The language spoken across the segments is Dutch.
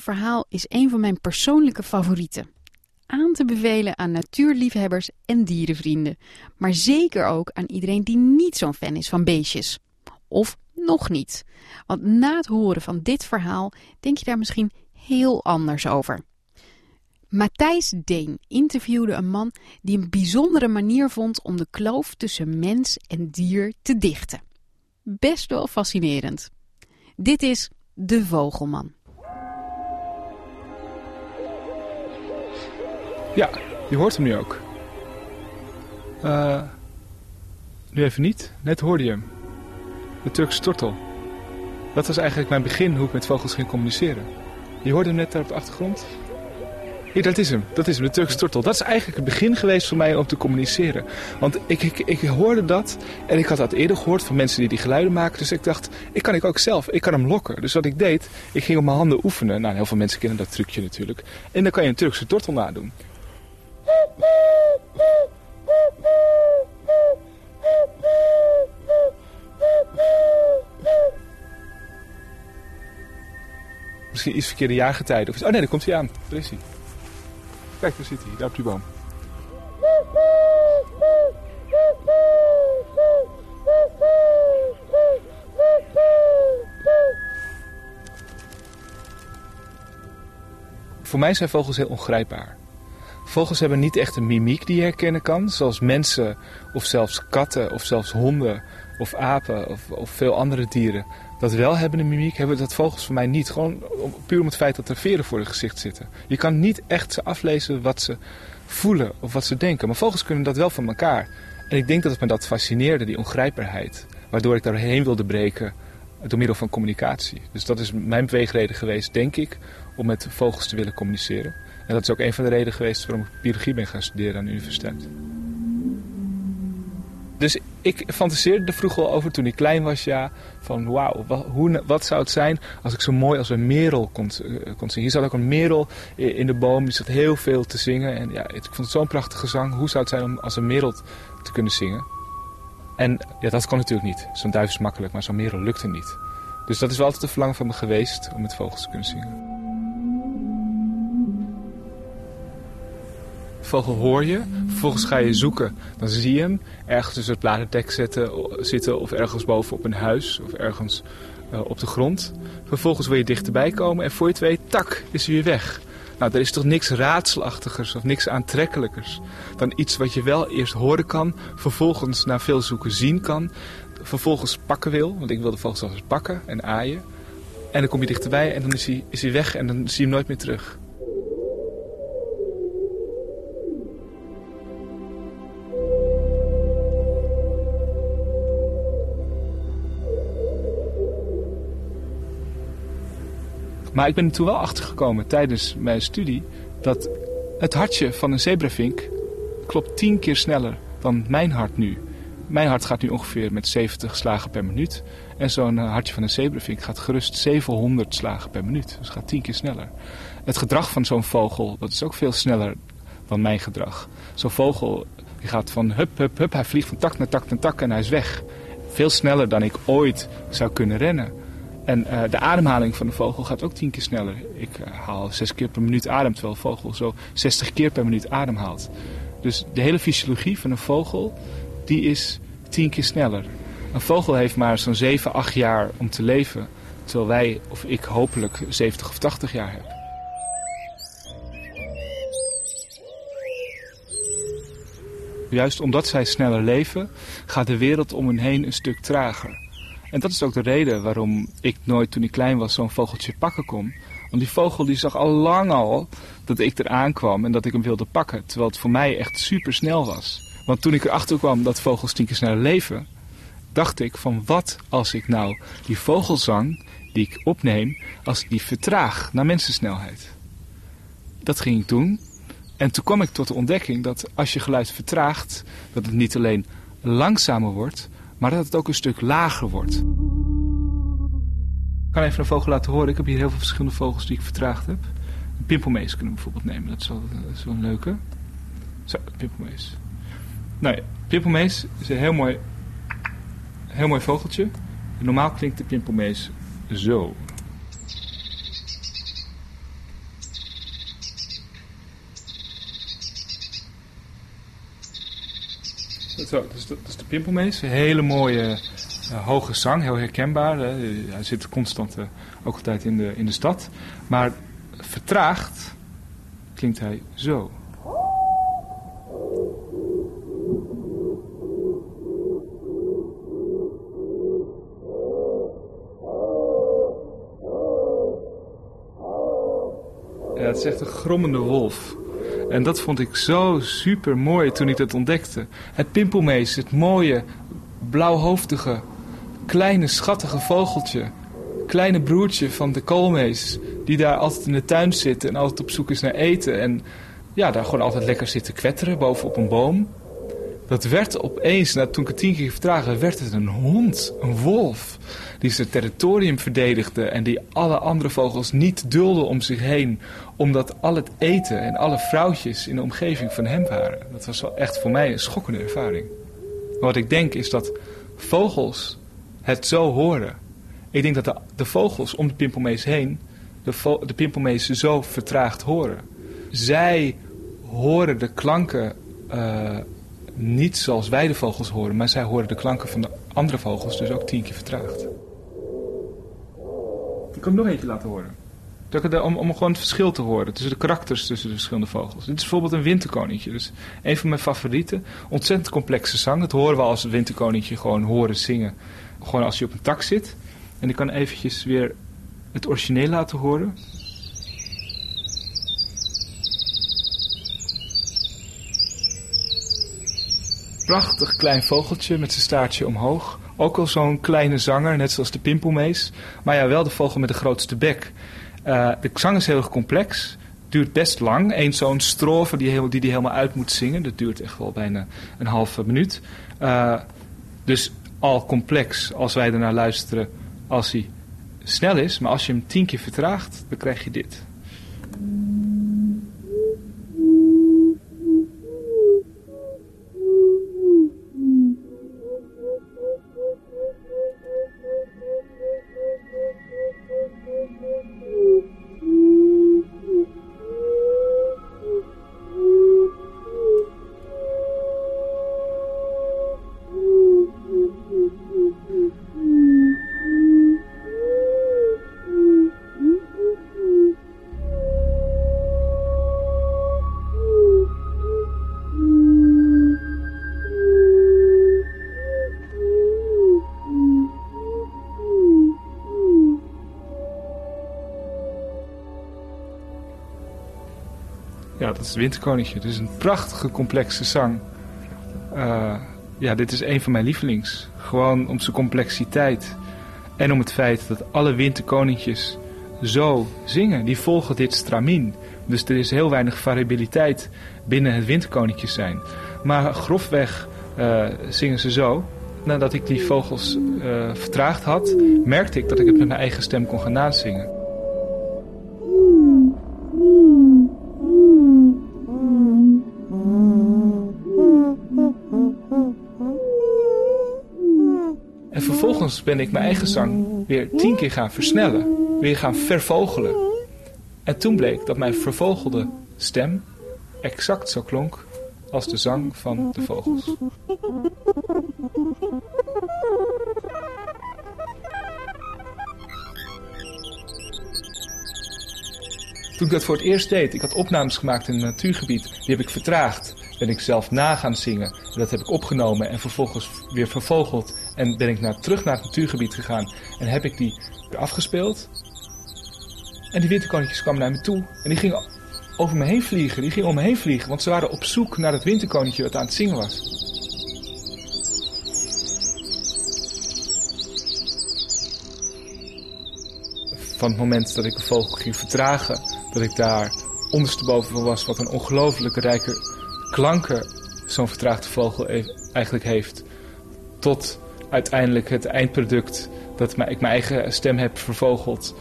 volgende verhaal is een van mijn persoonlijke favorieten. Aan te bevelen aan natuurliefhebbers en dierenvrienden, maar zeker ook aan iedereen die niet zo'n fan is van beestjes. Of nog niet. Want na het horen van dit verhaal denk je daar misschien heel anders over. Matthijs Deen interviewde een man die een bijzondere manier vond om de kloof tussen mens en dier te dichten. Best wel fascinerend. Dit is De Vogelman. Ja, je hoort hem nu ook. Uh, nu even niet. Net hoorde je hem. De Turkse tortel. Dat was eigenlijk mijn begin hoe ik met vogels ging communiceren. Je hoorde hem net daar op de achtergrond. Ja, dat is hem. Dat is hem, de Turkse tortel. Dat is eigenlijk het begin geweest voor mij om te communiceren. Want ik, ik, ik hoorde dat en ik had dat eerder gehoord van mensen die die geluiden maken. Dus ik dacht, ik kan ik ook zelf. Ik kan hem lokken. Dus wat ik deed, ik ging op mijn handen oefenen. Nou, heel veel mensen kennen dat trucje natuurlijk. En dan kan je een Turkse tortel nadoen. Misschien iets verkeerde jaargetijden. Of iets. Oh nee, daar komt hij aan. Daar is hij. Kijk, daar zit hij. Daar op die boom. Voor mij zijn vogels heel ongrijpbaar. Vogels hebben niet echt een mimiek die je herkennen kan, zoals mensen of zelfs katten of zelfs honden of apen of, of veel andere dieren dat wel hebben een mimiek, hebben dat vogels voor mij niet. Gewoon puur om het feit dat er veren voor het gezicht zitten. Je kan niet echt ze aflezen wat ze voelen of wat ze denken. Maar vogels kunnen dat wel van elkaar. En ik denk dat het me dat fascineerde, die ongrijpbaarheid. Waardoor ik daarheen wilde breken door middel van communicatie. Dus dat is mijn beweegreden geweest, denk ik, om met vogels te willen communiceren. En dat is ook een van de redenen geweest waarom ik biologie ben gaan studeren aan de universiteit. Dus ik fantaseerde er vroeger al over toen ik klein was, ja. Van wauw, wat, hoe, wat zou het zijn als ik zo mooi als een merel kon, uh, kon zingen. Hier zat ook een merel in de boom, die zat heel veel te zingen. En ja, ik vond het zo'n prachtige zang. Hoe zou het zijn om als een merel te kunnen zingen? En ja, dat kon natuurlijk niet. Zo'n duif is makkelijk, maar zo'n merel lukte niet. Dus dat is wel altijd een verlangen van me geweest om met vogels te kunnen zingen. Hoor je. Vervolgens ga je zoeken. Dan zie je hem ergens tussen het bladerdek zetten, zitten of ergens boven op een huis of ergens uh, op de grond. Vervolgens wil je dichterbij komen en voor je het weet, tak, is hij weer weg. Nou, er is toch niks raadselachtigers of niks aantrekkelijkers dan iets wat je wel eerst horen kan, vervolgens na veel zoeken zien kan, vervolgens pakken wil, want ik wil de vogel zelfs pakken en aaien. En dan kom je dichterbij en dan is hij, is hij weg en dan zie je hem nooit meer terug. Maar ik ben er toen wel achtergekomen tijdens mijn studie dat het hartje van een zebravink klopt tien keer sneller dan mijn hart nu. Mijn hart gaat nu ongeveer met 70 slagen per minuut. En zo'n hartje van een zebravink gaat gerust 700 slagen per minuut. Dus gaat tien keer sneller. Het gedrag van zo'n vogel, dat is ook veel sneller dan mijn gedrag. Zo'n vogel die gaat van hup, hup, hup. Hij vliegt van tak naar tak naar tak en hij is weg. Veel sneller dan ik ooit zou kunnen rennen. En uh, de ademhaling van de vogel gaat ook tien keer sneller. Ik uh, haal zes keer per minuut adem, terwijl een vogel zo 60 keer per minuut ademhaalt. Dus de hele fysiologie van een vogel, die is tien keer sneller. Een vogel heeft maar zo'n 7, 8 jaar om te leven. Terwijl wij, of ik hopelijk, 70 of 80 jaar heb. Juist omdat zij sneller leven, gaat de wereld om hen heen een stuk trager. En dat is ook de reden waarom ik nooit toen ik klein was zo'n vogeltje pakken kon. Want die vogel die zag al lang al dat ik eraan kwam en dat ik hem wilde pakken. Terwijl het voor mij echt super snel was. Want toen ik erachter kwam dat vogels tien keer sneller leven, dacht ik van wat als ik nou die vogelzang die ik opneem, als ik die vertraag naar mensensnelheid. Dat ging ik doen. En toen kwam ik tot de ontdekking dat als je geluid vertraagt, dat het niet alleen langzamer wordt, maar dat het ook een stuk lager wordt. Ik kan even een vogel laten horen. Ik heb hier heel veel verschillende vogels die ik vertraagd heb. Een pimpelmees kunnen we bijvoorbeeld nemen. Dat is wel, dat wel een leuke. Zo, pimpelmees. Nou ja, pimpelmees is een heel mooi, heel mooi vogeltje. Normaal klinkt de pimpelmees zo. Zo, dat is de pimpelmees. Hele mooie uh, hoge zang, heel herkenbaar. Hij zit constant uh, ook altijd in de, in de stad. Maar vertraagd klinkt hij zo. Ja, het is echt een grommende wolf. En dat vond ik zo super mooi toen ik dat ontdekte. Het pimpelmees, het mooie, blauwhoofdige, kleine, schattige vogeltje. Kleine broertje van de koolmees. Die daar altijd in de tuin zit en altijd op zoek is naar eten. En ja, daar gewoon altijd lekker zit te kwetteren bovenop een boom. Dat werd opeens, nou, toen ik het tien keer vertraagde, werd het een hond, een wolf. Die zijn territorium verdedigde en die alle andere vogels niet dulde om zich heen. Omdat al het eten en alle vrouwtjes in de omgeving van hem waren. Dat was wel echt voor mij een schokkende ervaring. wat ik denk is dat vogels het zo horen. Ik denk dat de, vogels om de pimpelmees heen de, de pimpelmees zo vertraagd horen. Zij horen de klanken uh, niet zoals wij de vogels horen, maar zij horen de klanken van de andere vogels dus ook tien keer vertraagd. Ik kan nog eentje laten horen. Om, om gewoon het verschil te horen tussen de karakters tussen de verschillende vogels. Dit is bijvoorbeeld een winterkoninkje. Dus een van mijn favorieten. Ontzettend complexe zang. Dat horen we als een winterkoninkje gewoon horen zingen. Gewoon als je op een tak zit. En ik kan eventjes weer het origineel laten horen. Prachtig klein vogeltje met zijn staartje omhoog. Ook al zo'n kleine zanger, net zoals de pimpelmees. Maar ja, wel de vogel met de grootste bek. Uh, de zang is heel erg complex. Duurt best lang. Eén zo'n strofe die, heel, die die helemaal uit moet zingen. Dat duurt echt wel bijna een halve minuut. Uh, dus al complex als wij ernaar luisteren als hij snel is. Maar als je hem tien keer vertraagt, dan krijg je dit. Dat Winterkoninkje. Het is een prachtige, complexe zang. Uh, ja, dit is een van mijn lievelings. Gewoon om zijn complexiteit. En om het feit dat alle winterkoninkjes zo zingen. Die volgen dit stramien. Dus er is heel weinig variabiliteit binnen het winterkoninkjes zijn. Maar grofweg uh, zingen ze zo. Nadat ik die vogels uh, vertraagd had, merkte ik dat ik het met mijn eigen stem kon gaan nazingen. Vervolgens ben ik mijn eigen zang weer tien keer gaan versnellen. Weer gaan vervogelen. En toen bleek dat mijn vervogelde stem exact zo klonk als de zang van de vogels. Toen ik dat voor het eerst deed, ik had opnames gemaakt in een natuurgebied, die heb ik vertraagd. Ben ik zelf na gaan zingen. En dat heb ik opgenomen en vervolgens weer vervogeld en ben ik naar, terug naar het natuurgebied gegaan en heb ik die afgespeeld. En die winterkoninkjes kwamen naar me toe en die gingen over me heen vliegen. Die gingen om me heen vliegen, want ze waren op zoek naar het winterkoninkje dat aan het zingen was. Van het moment dat ik een vogel ging vertragen, dat ik daar ondersteboven was, wat een ongelooflijke rijke klanken zo'n vertraagde vogel eigenlijk heeft, tot uiteindelijk het eindproduct dat ik mijn eigen stem heb vervogeld.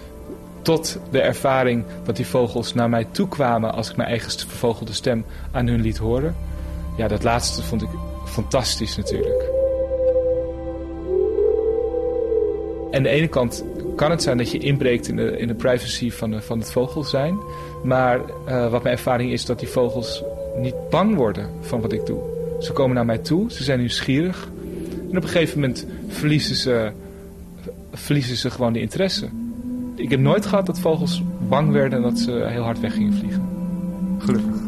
Tot de ervaring dat die vogels naar mij toe kwamen als ik mijn eigen vervogelde stem aan hun liet horen. Ja, dat laatste vond ik fantastisch natuurlijk. Aan de ene kant kan het zijn dat je inbreekt in de, in de privacy van, van het vogel zijn. Maar uh, wat mijn ervaring is dat die vogels niet bang worden van wat ik doe. Ze komen naar mij toe, ze zijn nieuwsgierig. En op een gegeven moment verliezen ze, verliezen ze gewoon de interesse. Ik heb nooit gehad dat vogels bang werden en dat ze heel hard weg gingen vliegen. Gelukkig.